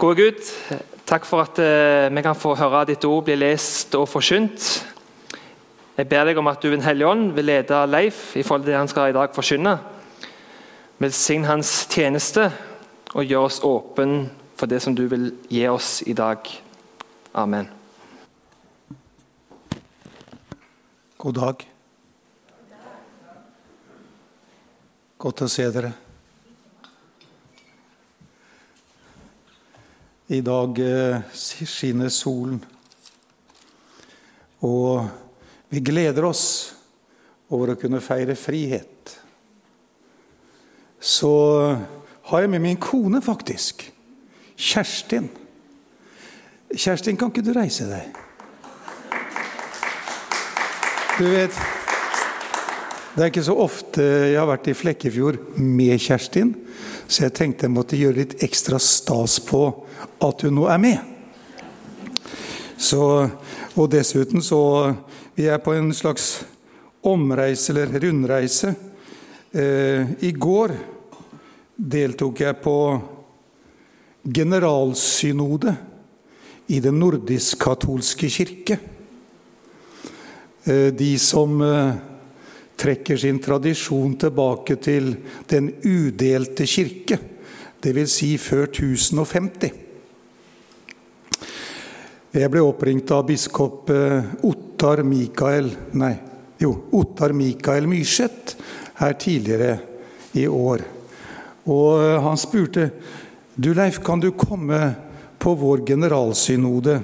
Gode Gud, takk for at eh, vi kan få høre ditt ord bli lest og forkynt. Jeg ber deg om at du, Den hellige ånd, vil lede Leif i forhold til det han skal i dag forkynne. Velsign hans tjeneste og gjør oss åpen for det som du vil gi oss i dag. Amen. God dag. Godt å se dere. I dag eh, skinner solen, og vi gleder oss over å kunne feire frihet. Så har jeg med min kone, faktisk. Kjerstin. Kjerstin, kan ikke du reise deg? Du vet, det er ikke så ofte jeg har vært i Flekkefjord med Kjerstin, så jeg tenkte jeg måtte gjøre litt ekstra stas på at hun nå er med. Så, og dessuten så Vi er på en slags omreise, eller rundreise. Eh, I går deltok jeg på generalsynode i Den nordisk-katolske kirke. Eh, de som eh, trekker sin tradisjon tilbake til den udelte kirke, dvs. Si før 1050. Jeg ble oppringt av biskop eh, Ottar Mikael Nei, jo, Ottar Mikael Myrseth her tidligere i år. Og han spurte du Leif, kan du komme på vår generalsynode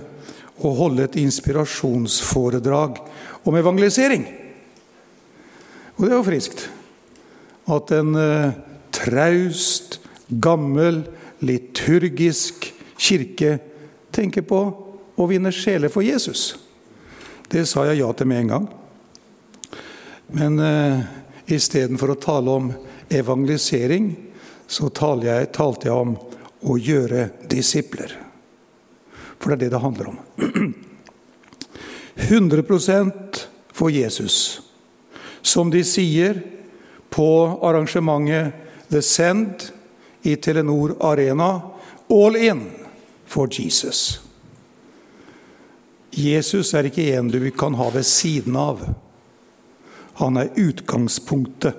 og holde et inspirasjonsforedrag om evangelisering? Og det er jo friskt. At en eh, traust, gammel, liturgisk kirke tenker på å vinne sjeler for Jesus. Det sa jeg ja til med en gang. Men eh, istedenfor å tale om evangelisering, så talte jeg, talte jeg om å gjøre disipler. For det er det det handler om. 100% for Jesus. Som de sier på arrangementet The Send i Telenor Arena all in for Jesus. Jesus er ikke en du kan ha ved siden av. Han er utgangspunktet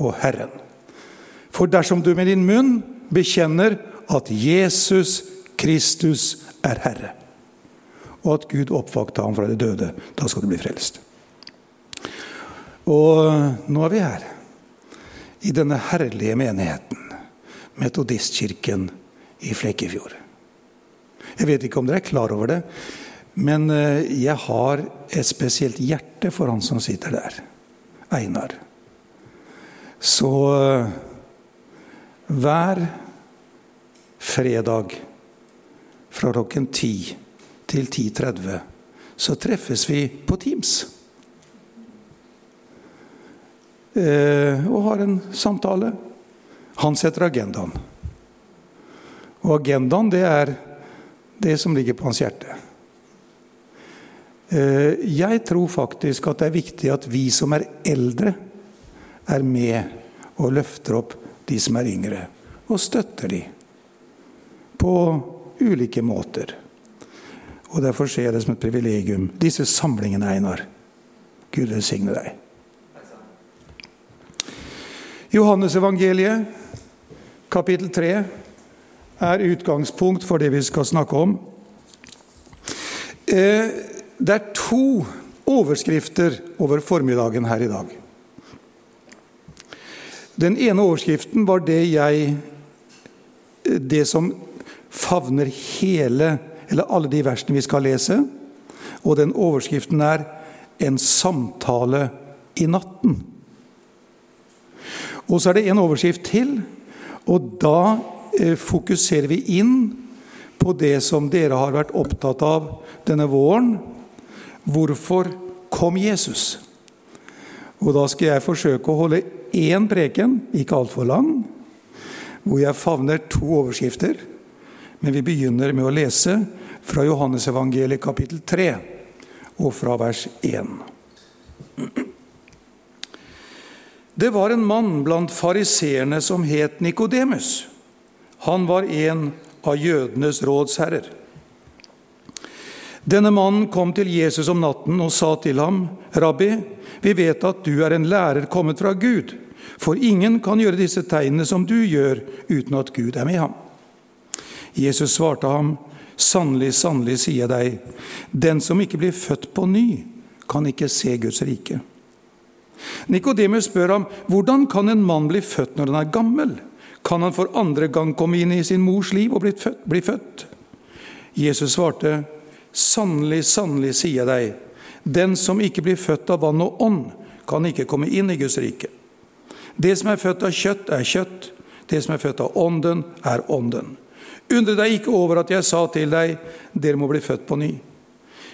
og Herren. For dersom du med din munn bekjenner at Jesus Kristus er Herre, og at Gud oppvakte ham fra de døde, da skal du bli frelst. Og nå er vi her, i denne herlige menigheten, Metodistkirken i Flekkefjord. Jeg vet ikke om dere er klar over det, men eh, jeg har et spesielt hjerte for han som sitter der, Einar. Så eh, hver fredag fra klokken 10 til 10.30 så treffes vi på Teams. Eh, og har en samtale. Han setter agendaen. Og agendaen, det er det som ligger på hans hjerte. Eh, jeg tror faktisk at det er viktig at vi som er eldre, er med og løfter opp de som er yngre, og støtter de på ulike måter. Og Derfor ser jeg det som et privilegium, disse samlingene, Einar. Gud velsigne deg. Johannesevangeliet, kapittel 3, er utgangspunkt for det vi skal snakke om. Eh, det er to overskrifter over formiddagen her i dag. Den ene overskriften var det jeg Det som favner hele, eller alle de versene vi skal lese. Og den overskriften er 'En samtale i natten'. Og så er det en overskrift til, og da eh, fokuserer vi inn på det som dere har vært opptatt av denne våren. Hvorfor kom Jesus? Og da skal jeg forsøke å holde én preken, ikke altfor lang, hvor jeg favner to overskrifter. Men vi begynner med å lese fra Johannesevangeliet kapittel 3 og fra vers 1. Det var en mann blant fariseerne som het Nikodemus. Han var en av jødenes rådsherrer. Denne mannen kom til Jesus om natten og sa til ham, 'Rabbi, vi vet at du er en lærer kommet fra Gud.' For ingen kan gjøre disse tegnene som du gjør, uten at Gud er med ham. Jesus svarte ham, Sannelig, sannelig, sier jeg deg, den som ikke blir født på ny, kan ikke se Guds rike. Nikodemus spør ham, hvordan kan en mann bli født når han er gammel? Kan han for andre gang komme inn i sin mors liv og bli født? Jesus svarte, sannelig, sannelig, sier jeg deg, den som ikke blir født av vann og ånd, kan ikke komme inn i Guds rike. Det som er født av kjøtt, er kjøtt. Det som er født av ånden, er ånden. Undre deg ikke over at jeg sa til deg, dere må bli født på ny.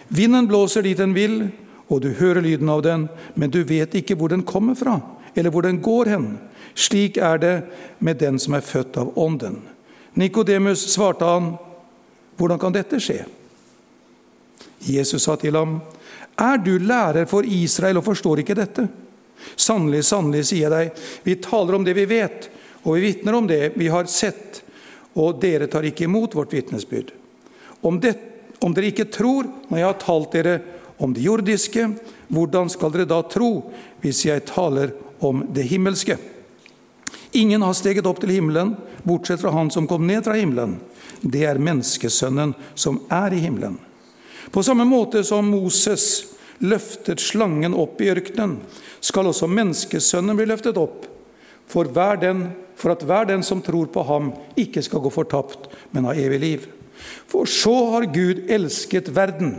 Vinden blåser dit den vil, og du hører lyden av den, men du vet ikke hvor den kommer fra, eller hvor den går hen. Slik er det med den som er født av ånden. Nikodemus svarte han, hvordan kan dette skje? Jesus sa til ham, er du lærer for Israel og forstår ikke dette? Sannelig, sannelig, sier jeg deg, vi taler om det vi vet, og vi vitner om det vi har sett, og dere tar ikke imot vårt vitnesbyrd. Om, om dere ikke tror når jeg har talt dere om det jordiske, hvordan skal dere da tro hvis jeg taler om det himmelske? Ingen har steget opp til himmelen, bortsett fra han som kom ned fra himmelen. Det er menneskesønnen som er i himmelen. På samme måte som Moses løftet slangen opp i ørkenen, skal også menneskesønnen bli løftet opp, for, den, for, at hver den som tror på ham, ikke skal gå fortapt, men ha evig liv. For så har Gud elsket verden,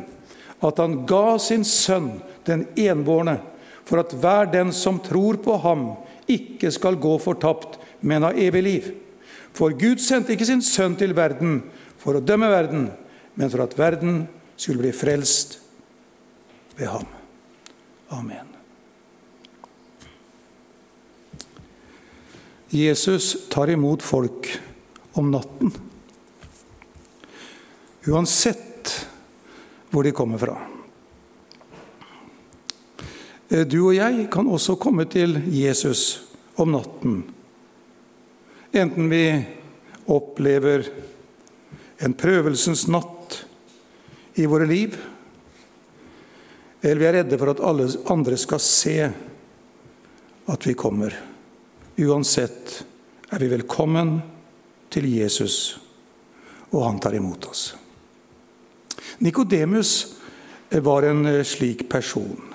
at han ga sin sønn, den enbårne, for at hver den som tror på ham, ikke skal gå fortapt, men ha evig liv. For Gud sendte ikke sin sønn til verden for å dømme verden, men for at verden skulle bli frelst ved ham. Amen. Jesus tar imot folk om natten. Uansett hvor de kommer fra. Eh, du og jeg kan også komme til Jesus om natten. Enten vi opplever en prøvelsens natt i våre liv, eller vi er redde for at alle andre skal se at vi kommer. Uansett er vi velkommen til Jesus, og han tar imot oss. Nikodemus var en slik person.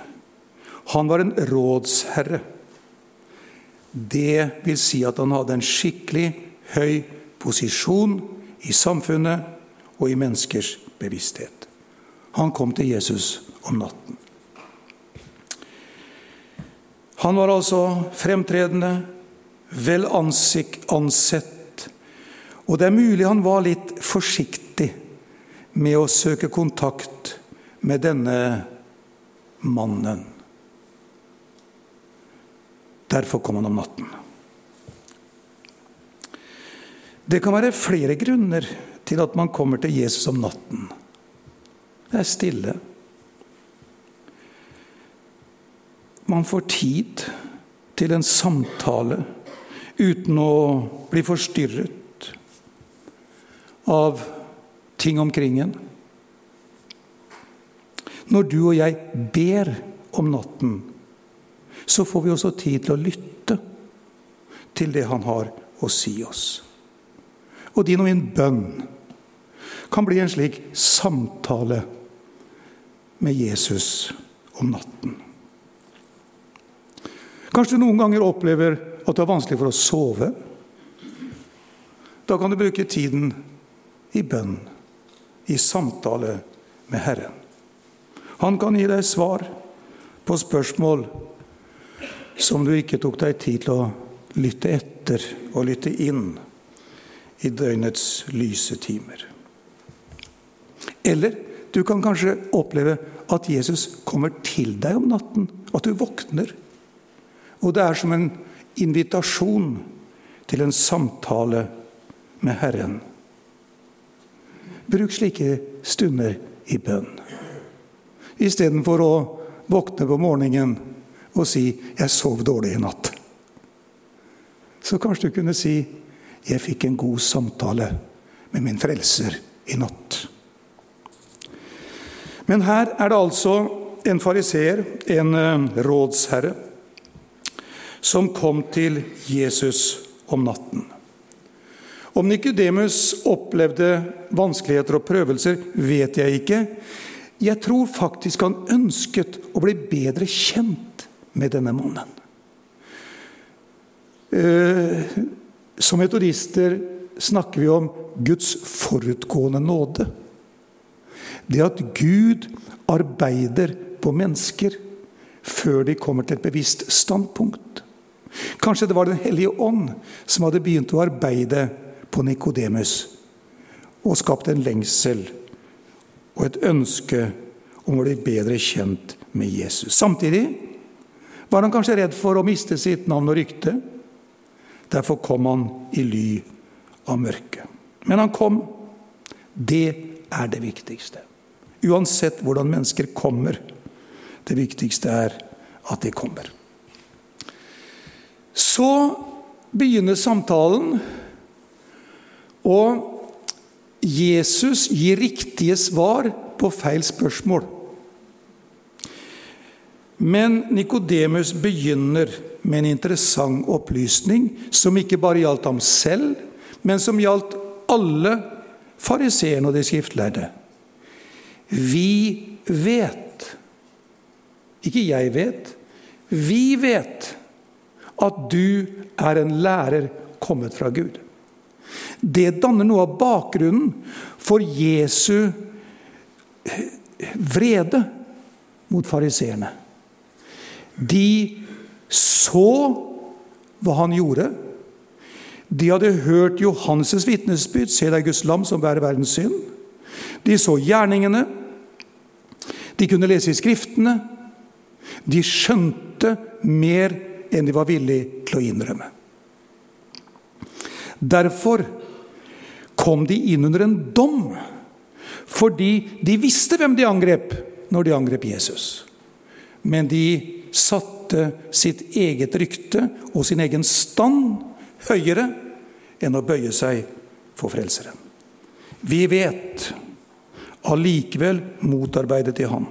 Han var en rådsherre. Det vil si at han hadde en skikkelig høy posisjon i samfunnet og i menneskers bevissthet. Han kom til Jesus om natten. Han var altså fremtredende, vel ansett. Og det er mulig han var litt forsiktig med å søke kontakt med denne mannen. Derfor kom han om natten. Det kan være flere grunner til at man kommer til Jesus om natten. Det er stille. Man får tid til en samtale uten å bli forstyrret av ting omkring en. Når du og jeg ber om natten, så får vi også tid til å lytte til det han har å si oss. Og din og min bønn kan bli en slik samtale med Jesus om natten. Kanskje du noen ganger opplever at det er vanskelig for å sove. Da kan du bruke tiden i bønn, i samtale med Herren. Han kan gi deg svar på spørsmål som du ikke tok deg tid til å lytte etter og lytte inn i døgnets lyse timer. Eller du kan kanskje oppleve at Jesus kommer til deg om natten, at du våkner. Og det er som en invitasjon til en samtale med Herren. Bruk slike stunder i bønn. Istedenfor å våkne på morgenen og si 'jeg sov dårlig i natt'. Så kanskje du kunne si 'jeg fikk en god samtale med min frelser i natt. Men her er det altså en fariseer, en eh, rådsherre, som kom til Jesus om natten. Om Nikodemus opplevde vanskeligheter og prøvelser, vet jeg ikke. Jeg tror faktisk han ønsket å bli bedre kjent med denne mannen. Eh, som metodister snakker vi om Guds forutgående nåde. Det at Gud arbeider på mennesker før de kommer til et bevisst standpunkt. Kanskje det var Den hellige ånd som hadde begynt å arbeide på Nikodemus og skapt en lengsel og et ønske om å bli bedre kjent med Jesus. Samtidig var han kanskje redd for å miste sitt navn og rykte. Derfor kom han i ly av mørket. Men han kom. Det er det viktigste. Uansett hvordan mennesker kommer. Det viktigste er at de kommer. Så begynner samtalen, og Jesus gir riktige svar på feil spørsmål. Men Nikodemus begynner med en interessant opplysning som ikke bare gjaldt ham selv, men som gjaldt alle fariseerne og de skriftlærde. Vi vet, ikke jeg vet, vi vet at du er en lærer kommet fra Gud. Det danner noe av bakgrunnen for Jesu vrede mot fariseerne. De så hva han gjorde. De hadde hørt Johannes' vitnesbyrd, se deg Guds lam som bærer verdens synd. De så gjerningene. De kunne lese i Skriftene. De skjønte mer enn de var villige til å innrømme. Derfor kom de inn under en dom, fordi de visste hvem de angrep når de angrep Jesus. Men de satte sitt eget rykte og sin egen stand høyere enn å bøye seg for Frelseren. Vi vet allikevel motarbeidet de ham.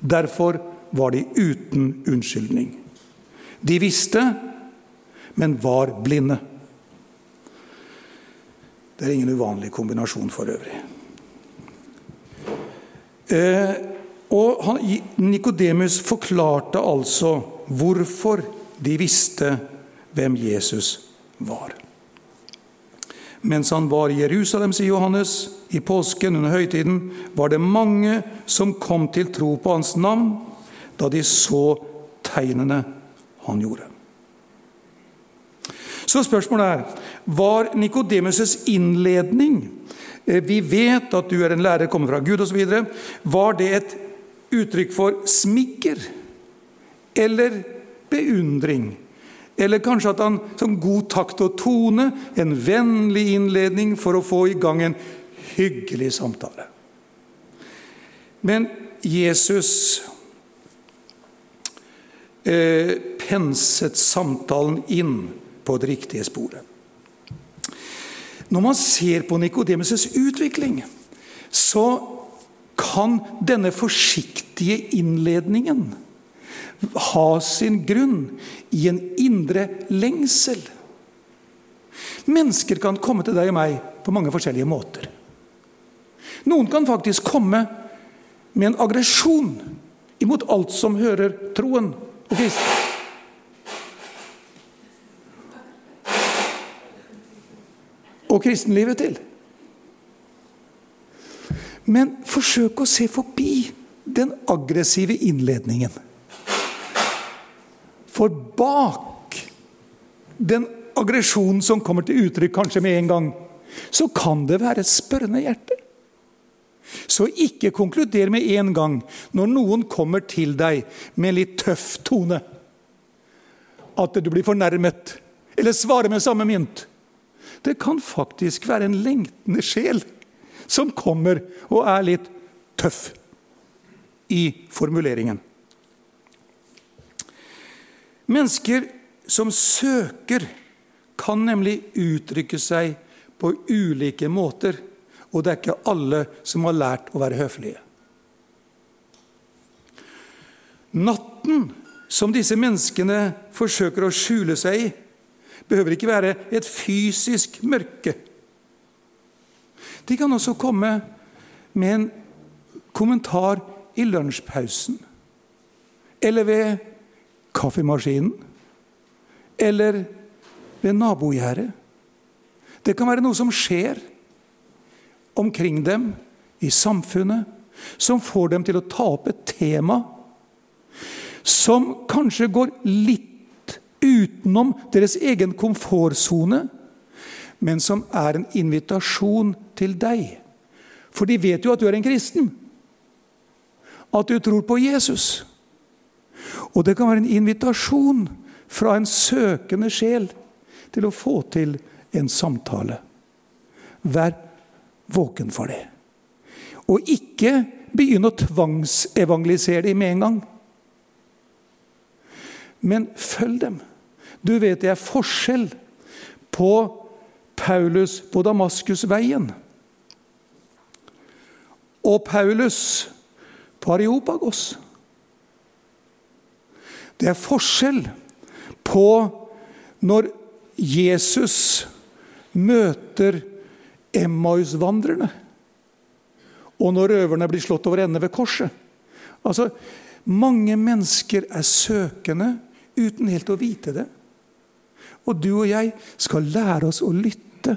Derfor var de uten unnskyldning. De visste, men var blinde. Det er ingen uvanlig kombinasjon for øvrig. Eh, Nikodemus forklarte altså hvorfor de visste hvem Jesus var. Mens han var i Jerusalem, sier Johannes, i påsken under høytiden, var det mange som kom til tro på hans navn da de så tegnene han gjorde. Så spørsmålet er var Nikodemus' innledning eh, Vi vet at du er en lærer, kommer fra Gud osv. Var det et uttrykk for smikker eller beundring? Eller kanskje at han som god takt og tone, en vennlig innledning for å få i gang en hyggelig samtale. Men Jesus eh, penset samtalen inn på det riktige sporet. Når man ser på Nikodemus' utvikling, så kan denne forsiktige innledningen ha sin grunn i en indre lengsel. Mennesker kan komme til deg og meg på mange forskjellige måter. Noen kan faktisk komme med en aggresjon imot alt som hører troen og kristen. Og kristenlivet til. Men forsøk å se forbi den aggressive innledningen. For bak den aggresjonen som kommer til uttrykk kanskje med en gang, så kan det være et spørrende hjerte. Så ikke konkluder med en gang når noen kommer til deg med litt tøff tone, at du blir fornærmet, eller svarer med samme mynt. Det kan faktisk være en lengtende sjel som kommer og er litt tøff i formuleringen. Mennesker som søker, kan nemlig uttrykke seg på ulike måter og det er ikke alle som har lært å være høflige. Natten som disse menneskene forsøker å skjule seg i, behøver ikke være et fysisk mørke. De kan også komme med en kommentar i lunsjpausen. Eller ved kaffemaskinen. Eller ved nabogjerdet. Det kan være noe som skjer omkring dem i samfunnet, som får dem til å ta opp et tema som kanskje går litt utenom deres egen komfortsone, men som er en invitasjon til deg. For de vet jo at du er en kristen. At du tror på Jesus. Og det kan være en invitasjon fra en søkende sjel til å få til en samtale. Vær våken for det. Og ikke begynn å tvangsevangelisere dem med en gang. Men følg dem. Du vet det er forskjell på Paulus på Damaskusveien og Paulus på Areopagos. Det er forskjell på når Jesus møter Emmaus-vandrerne, og når røverne blir slått over ende ved korset. Altså, Mange mennesker er søkende uten helt å vite det. Og du og jeg skal lære oss å lytte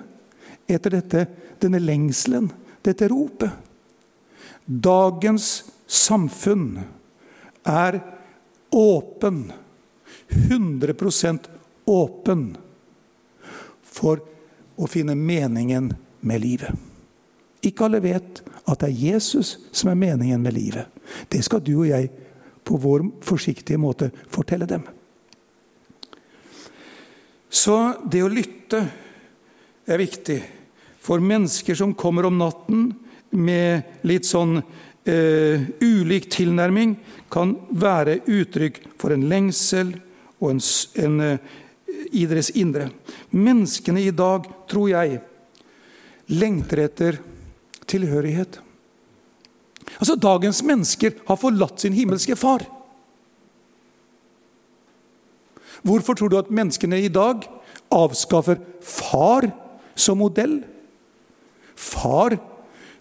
etter dette, denne lengselen, dette ropet. Dagens samfunn er åpen, 100% åpen, for å finne meningen med livet. Ikke alle vet at det er Jesus som er meningen med livet. Det skal du og jeg på vår forsiktige måte fortelle dem. Så det å lytte er viktig. For mennesker som kommer om natten med litt sånn eh, ulik tilnærming, kan være uttrykk for en lengsel og en, en, eh, i deres indre. Menneskene i dag, tror jeg, lengter etter tilhørighet. Altså, Dagens mennesker har forlatt sin himmelske far. Hvorfor tror du at menneskene i dag avskaffer far som modell? Far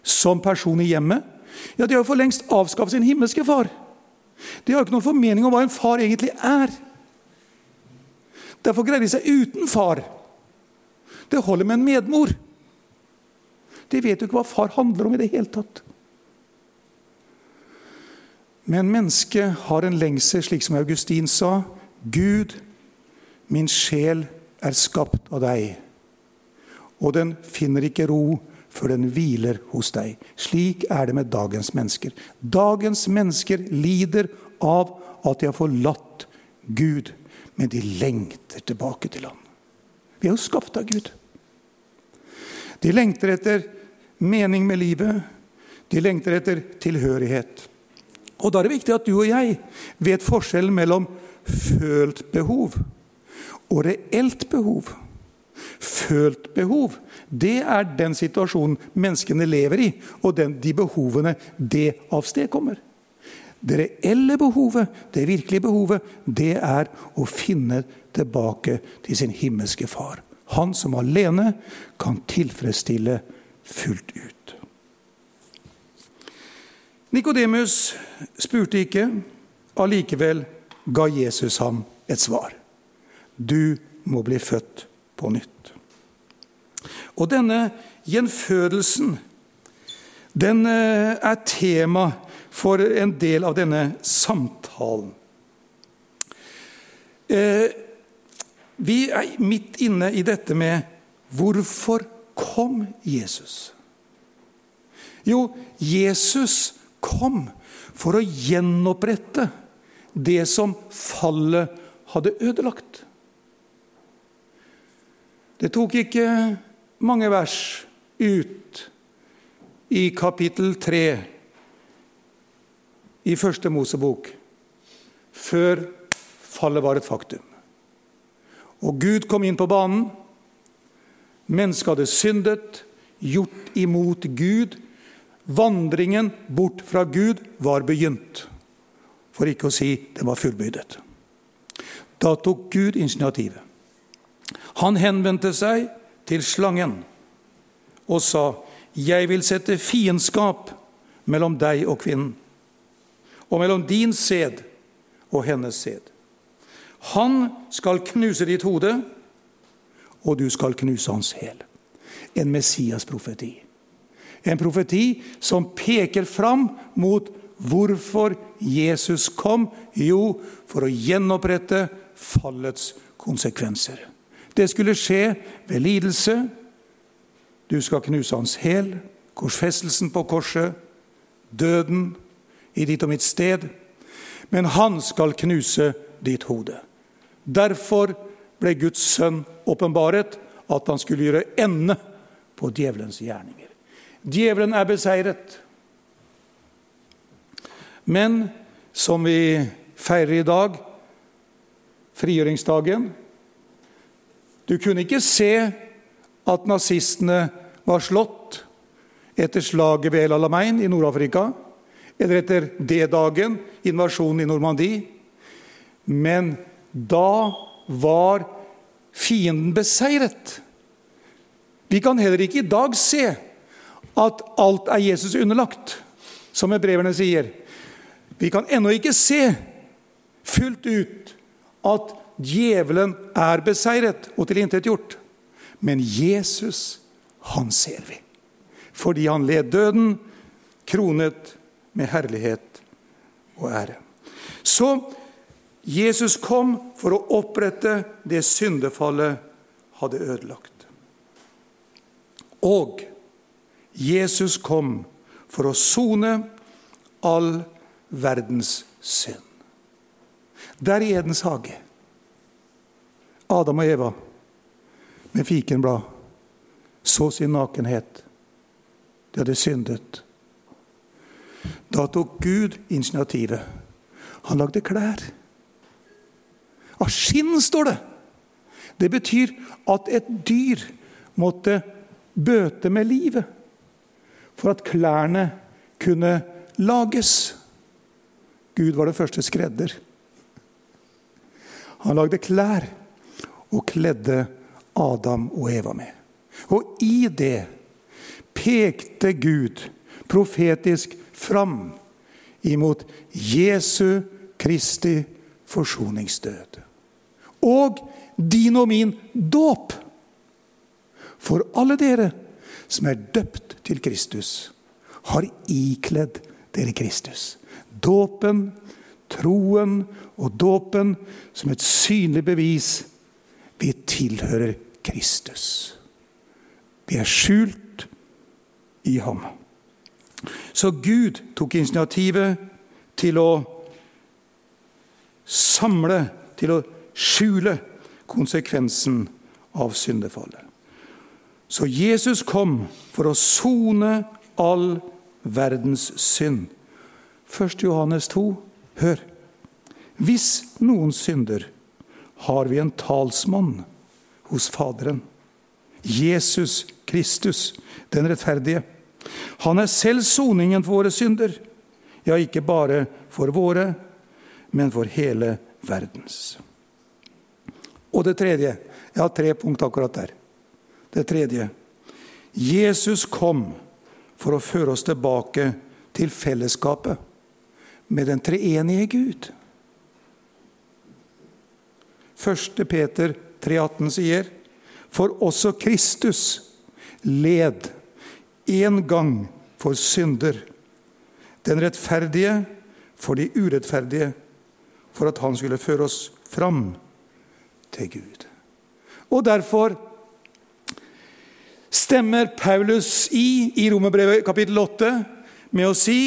som person i hjemmet? Ja, De har jo for lengst avskaffet sin himmelske far. De har jo ikke noen formening om hva en far egentlig er. Derfor greier de seg uten far. Det holder med en medmor. De vet jo ikke hva far handler om i det hele tatt. Men mennesket har en lengsel, slik som Augustin sa. Gud Min sjel er skapt av deg, og den finner ikke ro før den hviler hos deg. Slik er det med dagens mennesker. Dagens mennesker lider av at de har forlatt Gud, men de lengter tilbake til ham. Vi er jo skapt av Gud. De lengter etter mening med livet. De lengter etter tilhørighet. Og Da er det viktig at du og jeg vet forskjellen mellom følt behov og reelt behov. Følt behov, det er den situasjonen menneskene lever i, og den, de behovene det avstedkommer. Det reelle behovet, det virkelige behovet, det er å finne tilbake til sin himmelske far. Han som alene kan tilfredsstille fullt ut. Nikodemus spurte ikke, allikevel ga Jesus ham et svar. Du må bli født på nytt. Og denne gjenfødelsen den eh, er tema for en del av denne samtalen. Eh, vi er midt inne i dette med hvorfor kom Jesus? Jo, Jesus kom for å gjenopprette det som fallet hadde ødelagt. Det tok ikke mange vers ut i kapittel 3 i første Mosebok før fallet var et faktum. Og Gud kom inn på banen. Mennesket hadde syndet. gjort imot Gud. Vandringen bort fra Gud var begynt, for ikke å si den var fullbyrdet. Da tok Gud initiativet. Han henvendte seg til slangen og sa, 'Jeg vil sette fiendskap mellom deg og kvinnen' og mellom din sæd og hennes sæd. Han skal knuse ditt hode, og du skal knuse hans hæl. En Messias-profeti. En profeti som peker fram mot hvorfor Jesus kom. Jo, for å gjenopprette fallets konsekvenser. Det skulle skje ved lidelse. Du skal knuse hans hæl, korsfestelsen på korset, døden i ditt og mitt sted. Men han skal knuse ditt hode. Derfor ble Guds sønn åpenbaret at han skulle gjøre ende på djevelens gjerninger. Djevelen er beseiret. Men som vi feirer i dag, frigjøringsdagen Du kunne ikke se at nazistene var slått etter slaget ved El Alamein i Nord-Afrika eller etter D-dagen, invasjonen i Normandie. Men da var fienden beseiret. Vi kan heller ikke i dag se at alt er Jesus underlagt, som hebreverne sier. Vi kan ennå ikke se fullt ut at djevelen er beseiret og tilintetgjort. Men Jesus, han ser vi. Fordi han led døden, kronet med herlighet og ære. Så Jesus kom for å opprette det syndefallet hadde ødelagt. Og Jesus kom for å sone all verdens synd. Der i Edens hage, Adam og Eva med fikenblad så sin nakenhet. De hadde syndet. Da tok Gud initiativet. Han lagde klær. Av skinn, står det. Det betyr at et dyr måtte bøte med livet for at klærne kunne lages. Gud var det første skredder. Han lagde klær og kledde Adam og Eva med. Og i det pekte Gud profetisk fram imot Jesu Kristi forsoningsdød. Og din og min dåp. For alle dere som er døpt til Kristus, har ikledd dere Kristus. Dåpen, troen og dåpen som et synlig bevis vi tilhører Kristus. Vi er skjult i ham. Så Gud tok initiativet til å samle, til å skjule konsekvensen av syndefallet. Så Jesus kom for å sone all verdens synd. 1. Johannes 2, hør. Hvis noen synder, har vi en talsmann hos Faderen. Jesus Kristus, den rettferdige. Han er selv soningen for våre synder. Ja, ikke bare for våre, men for hele verdens. Og det tredje Jeg har tre punkt akkurat der. Det tredje Jesus kom for å føre oss tilbake til fellesskapet med den treenige Gud. 1. Peter 3,18 sier, for også Kristus led én gang for synder. Den rettferdige for de urettferdige, for at han skulle føre oss fram til Gud. Og derfor stemmer Paulus i i Romerbrevet kapittel 8 med å si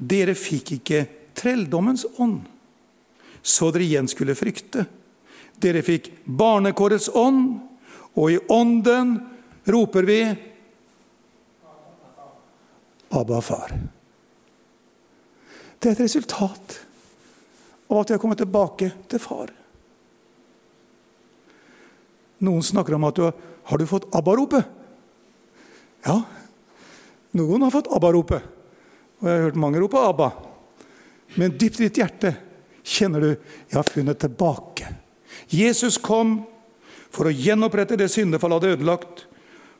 dere fikk ikke trelldommens ånd, så dere igjen skulle frykte. Dere fikk barnekårets ånd, og i ånden roper vi Abba, far. Det er et resultat av at vi har kommet tilbake til far. Noen snakker om at du har, har du fått ABBA-ropet. Ja, noen har fått ABBA-ropet. Og jeg har hørt mange rope ABBA. Men dypt i ditt hjerte kjenner du jeg har funnet tilbake. Jesus kom for å gjenopprette det syndefallet hadde ødelagt,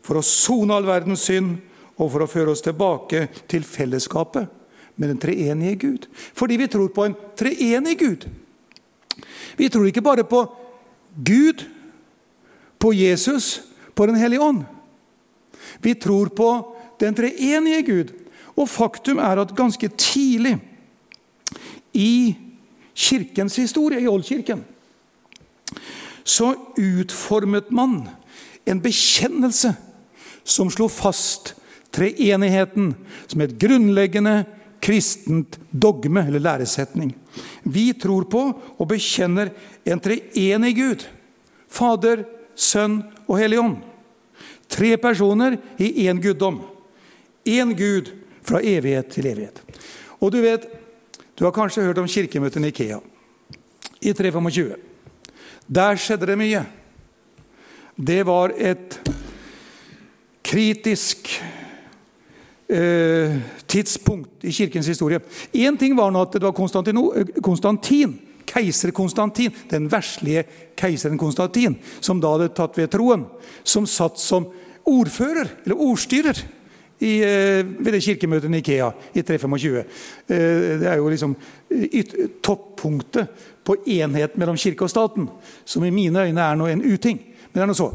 for å sone all verdens synd og for å føre oss tilbake til fellesskapet med den treenige Gud. Fordi vi tror på en treenig Gud. Vi tror ikke bare på Gud, på Jesus, på Den hellige ånd. Vi tror på den treenige Gud. Og faktum er at ganske tidlig i kirkens historie, i oldkirken, så utformet man en bekjennelse som slo fast treenigheten som et grunnleggende kristent dogme eller læresetning. Vi tror på og bekjenner en treenig Gud. Fader, Sønn og Hellig Ånd. Tre personer i én guddom. Én Gud fra evighet til evighet. Og du vet, du har kanskje hørt om kirkemøtet Ikea i 325. Der skjedde det mye. Det var et kritisk eh, tidspunkt i kirkens historie. Én ting var nå at det var Konstantin, keiser Konstantin, den verslige keiseren Konstantin, som da hadde tatt ved troen, som satt som ordfører, eller ordstyrer, i, eh, ved det kirkemøtet i Ikea i 325. Eh, det er jo liksom toppunktet på enhet mellom kirke og staten, som i mine øyne er noe en uting. Men det er noe så.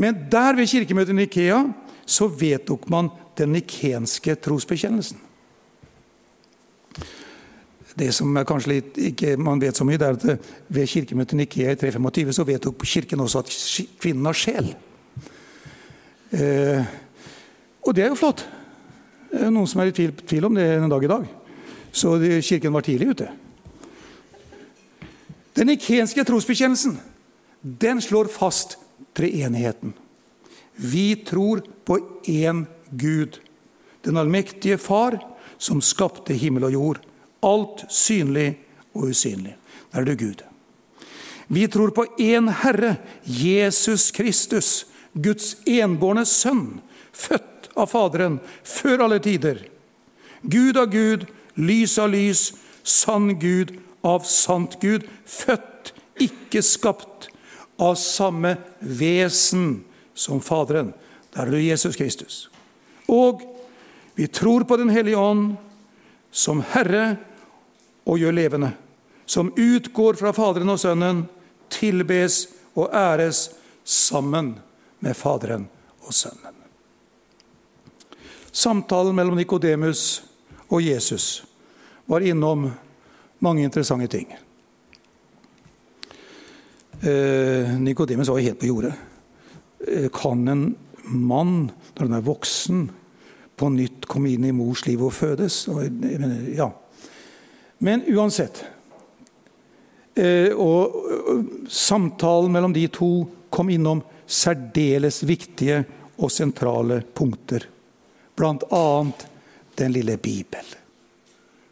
Men der ved kirkemøtet i Ikea så vedtok man den nikenske trosbekjennelsen. Det som kanskje ikke man vet så mye, det er at ved kirkemøtet i Nikea i 325 så vedtok Kirken også at kvinnen har sjel. Eh, og det er jo flott. Det er noen som er i tvil, tvil om det en dag i dag. Så det, Kirken var tidlig ute. Den ikenske trosbekjennelsen den slår fast treenigheten. Vi tror på én Gud, den allmektige Far, som skapte himmel og jord. Alt synlig og usynlig. Der er du Gud. Vi tror på én Herre, Jesus Kristus, Guds enbårne sønn, født av Faderen før alle tider. Gud av Gud, lys av lys, sann Gud av sant Gud, født, ikke skapt, av samme vesen som Faderen. Der er du Jesus Kristus. Og vi tror på Den hellige ånd som Herre og gjør levende. Som utgår fra Faderen og Sønnen, tilbes og æres sammen med Faderen og Sønnen. Samtalen mellom Nikodemus og Jesus var innom mange interessante ting. Eh, Nikodemus var helt på jordet. Eh, kan en mann, når han er voksen, på nytt komme inn i mors liv og fødes? Ja. Men uansett eh, Og samtalen mellom de to kom innom særdeles viktige og sentrale punkter. Bl.a. den lille Bibel.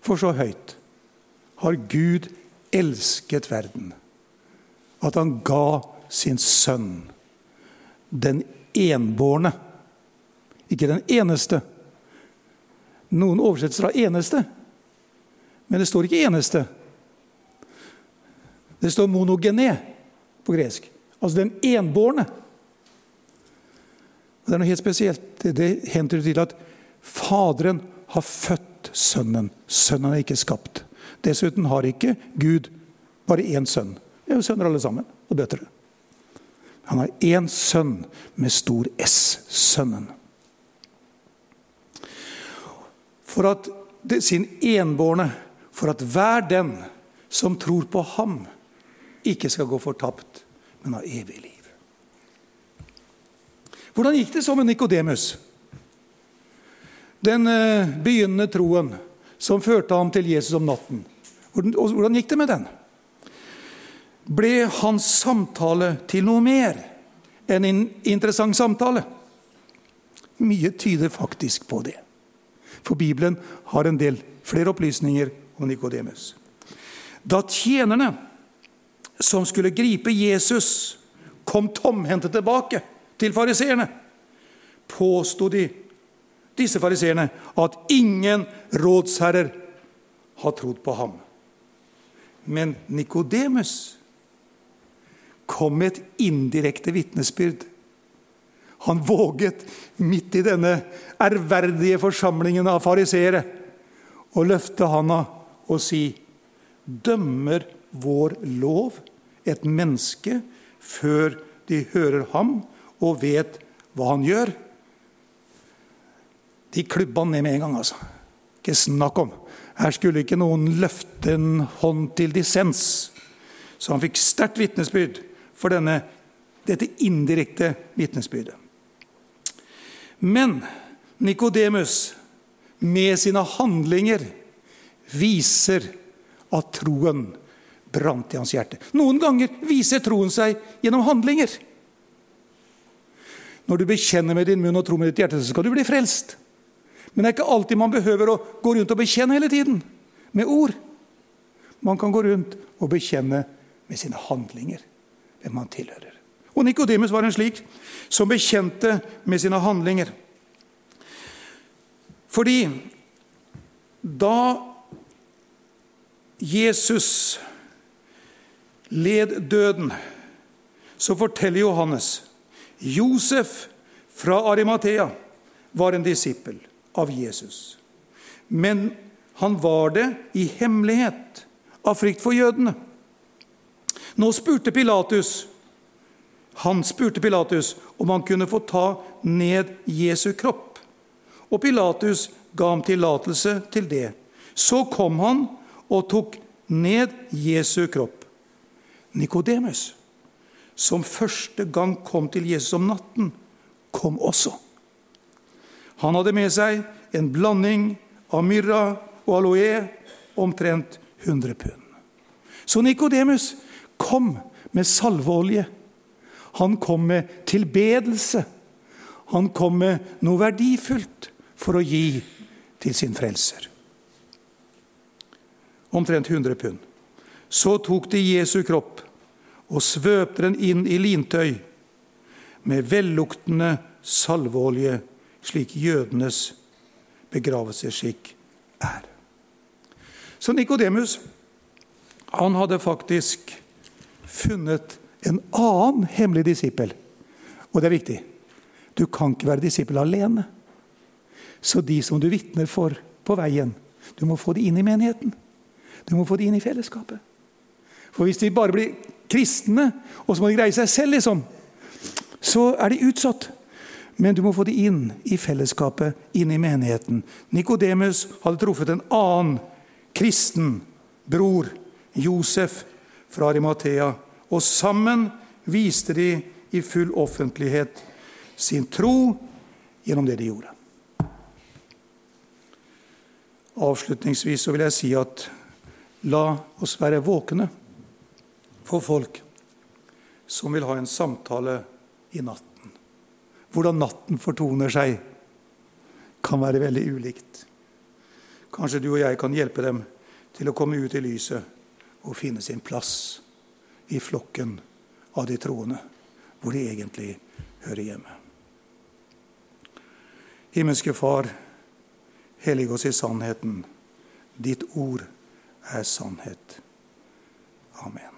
For så høyt har Gud elsket verden at han ga sin sønn, den enbårne. Ikke den eneste. Noen oversettelser av 'eneste', men det står ikke 'eneste'. Det står 'monogené' på gresk. Altså den enbårne. Det er noe helt spesielt. Det henter til at Faderen har født Sønnen. Sønnen er ikke skapt. Dessuten har ikke Gud bare én sønn. Vi er jo sønner alle sammen, og døtre. Han har én sønn med stor S. Sønnen. For at det, sin enbårne, for at hver den som tror på ham, ikke skal gå fortapt, men ha evig liv. Hvordan gikk det så med Nikodemus? Den eh, begynnende troen som førte ham til Jesus om natten. Hvordan gikk det med den? Ble hans samtale til noe mer enn en interessant samtale? Mye tyder faktisk på det. For Bibelen har en del flere opplysninger om Nikodemus. Da tjenerne som skulle gripe Jesus, kom tomhendte tilbake til fariseerne, påsto de, disse fariseerne, at ingen rådsherrer har trodd på ham. Men Nikodemus kom med et indirekte vitnesbyrd. Han våget, midt i denne ærverdige forsamlingen av fariseere, å løfte handa og si:" Dømmer vår lov et menneske før de hører ham og vet hva han gjør? De klubba ned med en gang, altså. Ikke snakk om. Her skulle ikke noen løfte en hånd til dissens. Så han fikk sterkt vitnesbyrd for denne, dette indirekte vitnesbyrdet. Men Nikodemus, med sine handlinger, viser at troen brant i hans hjerte. Noen ganger viser troen seg gjennom handlinger. Når du bekjenner med din munn og tror med ditt hjerte, så skal du bli frelst. Men det er ikke alltid man behøver å gå rundt og bekjenne hele tiden med ord. Man kan gå rundt og bekjenne med sine handlinger hvem man tilhører. Og Nikodemus var en slik som bekjente med sine handlinger. Fordi da Jesus led døden, så forteller Johannes Josef fra Arimathea var en disippel av Jesus. Men han var det i hemmelighet, av frykt for jødene. Nå spurte Pilatus han spurte Pilatus om han kunne få ta ned Jesu kropp. Og Pilatus ga ham tillatelse til det. Så kom han og tok ned Jesu kropp. Nikodemus, som første gang kom til Jesus om natten, kom også. Han hadde med seg en blanding av myrra og aloe, omtrent 100 pund. Så Nikodemus kom med salveolje. Han kom med tilbedelse. Han kom med noe verdifullt for å gi til sin frelser. Omtrent 100 pund. Så tok de Jesu kropp og svøpte den inn i lintøy med velluktende salveolje, slik jødenes begravelsesskikk er. Så Nikodemus han hadde faktisk funnet en annen hemmelig disippel. Og det er viktig. Du kan ikke være disippel alene. Så de som du vitner for på veien, du må få de inn i menigheten. Du må få de inn i fellesskapet. For hvis de bare blir kristne, og så må de greie seg selv, liksom, så er de utsatt. Men du må få de inn i fellesskapet, inn i menigheten. Nikodemus hadde truffet en annen kristen bror, Josef fra Arimathea. Og sammen viste de i full offentlighet sin tro gjennom det de gjorde. Avslutningsvis vil jeg si at la oss være våkne for folk som vil ha en samtale i natten. Hvordan natten fortoner seg, kan være veldig ulikt. Kanskje du og jeg kan hjelpe dem til å komme ut i lyset og finne sin plass i flokken av de troende, hvor de egentlig hører hjemme. Himmelske Far, hellig oss i sannheten. Ditt ord er sannhet. Amen.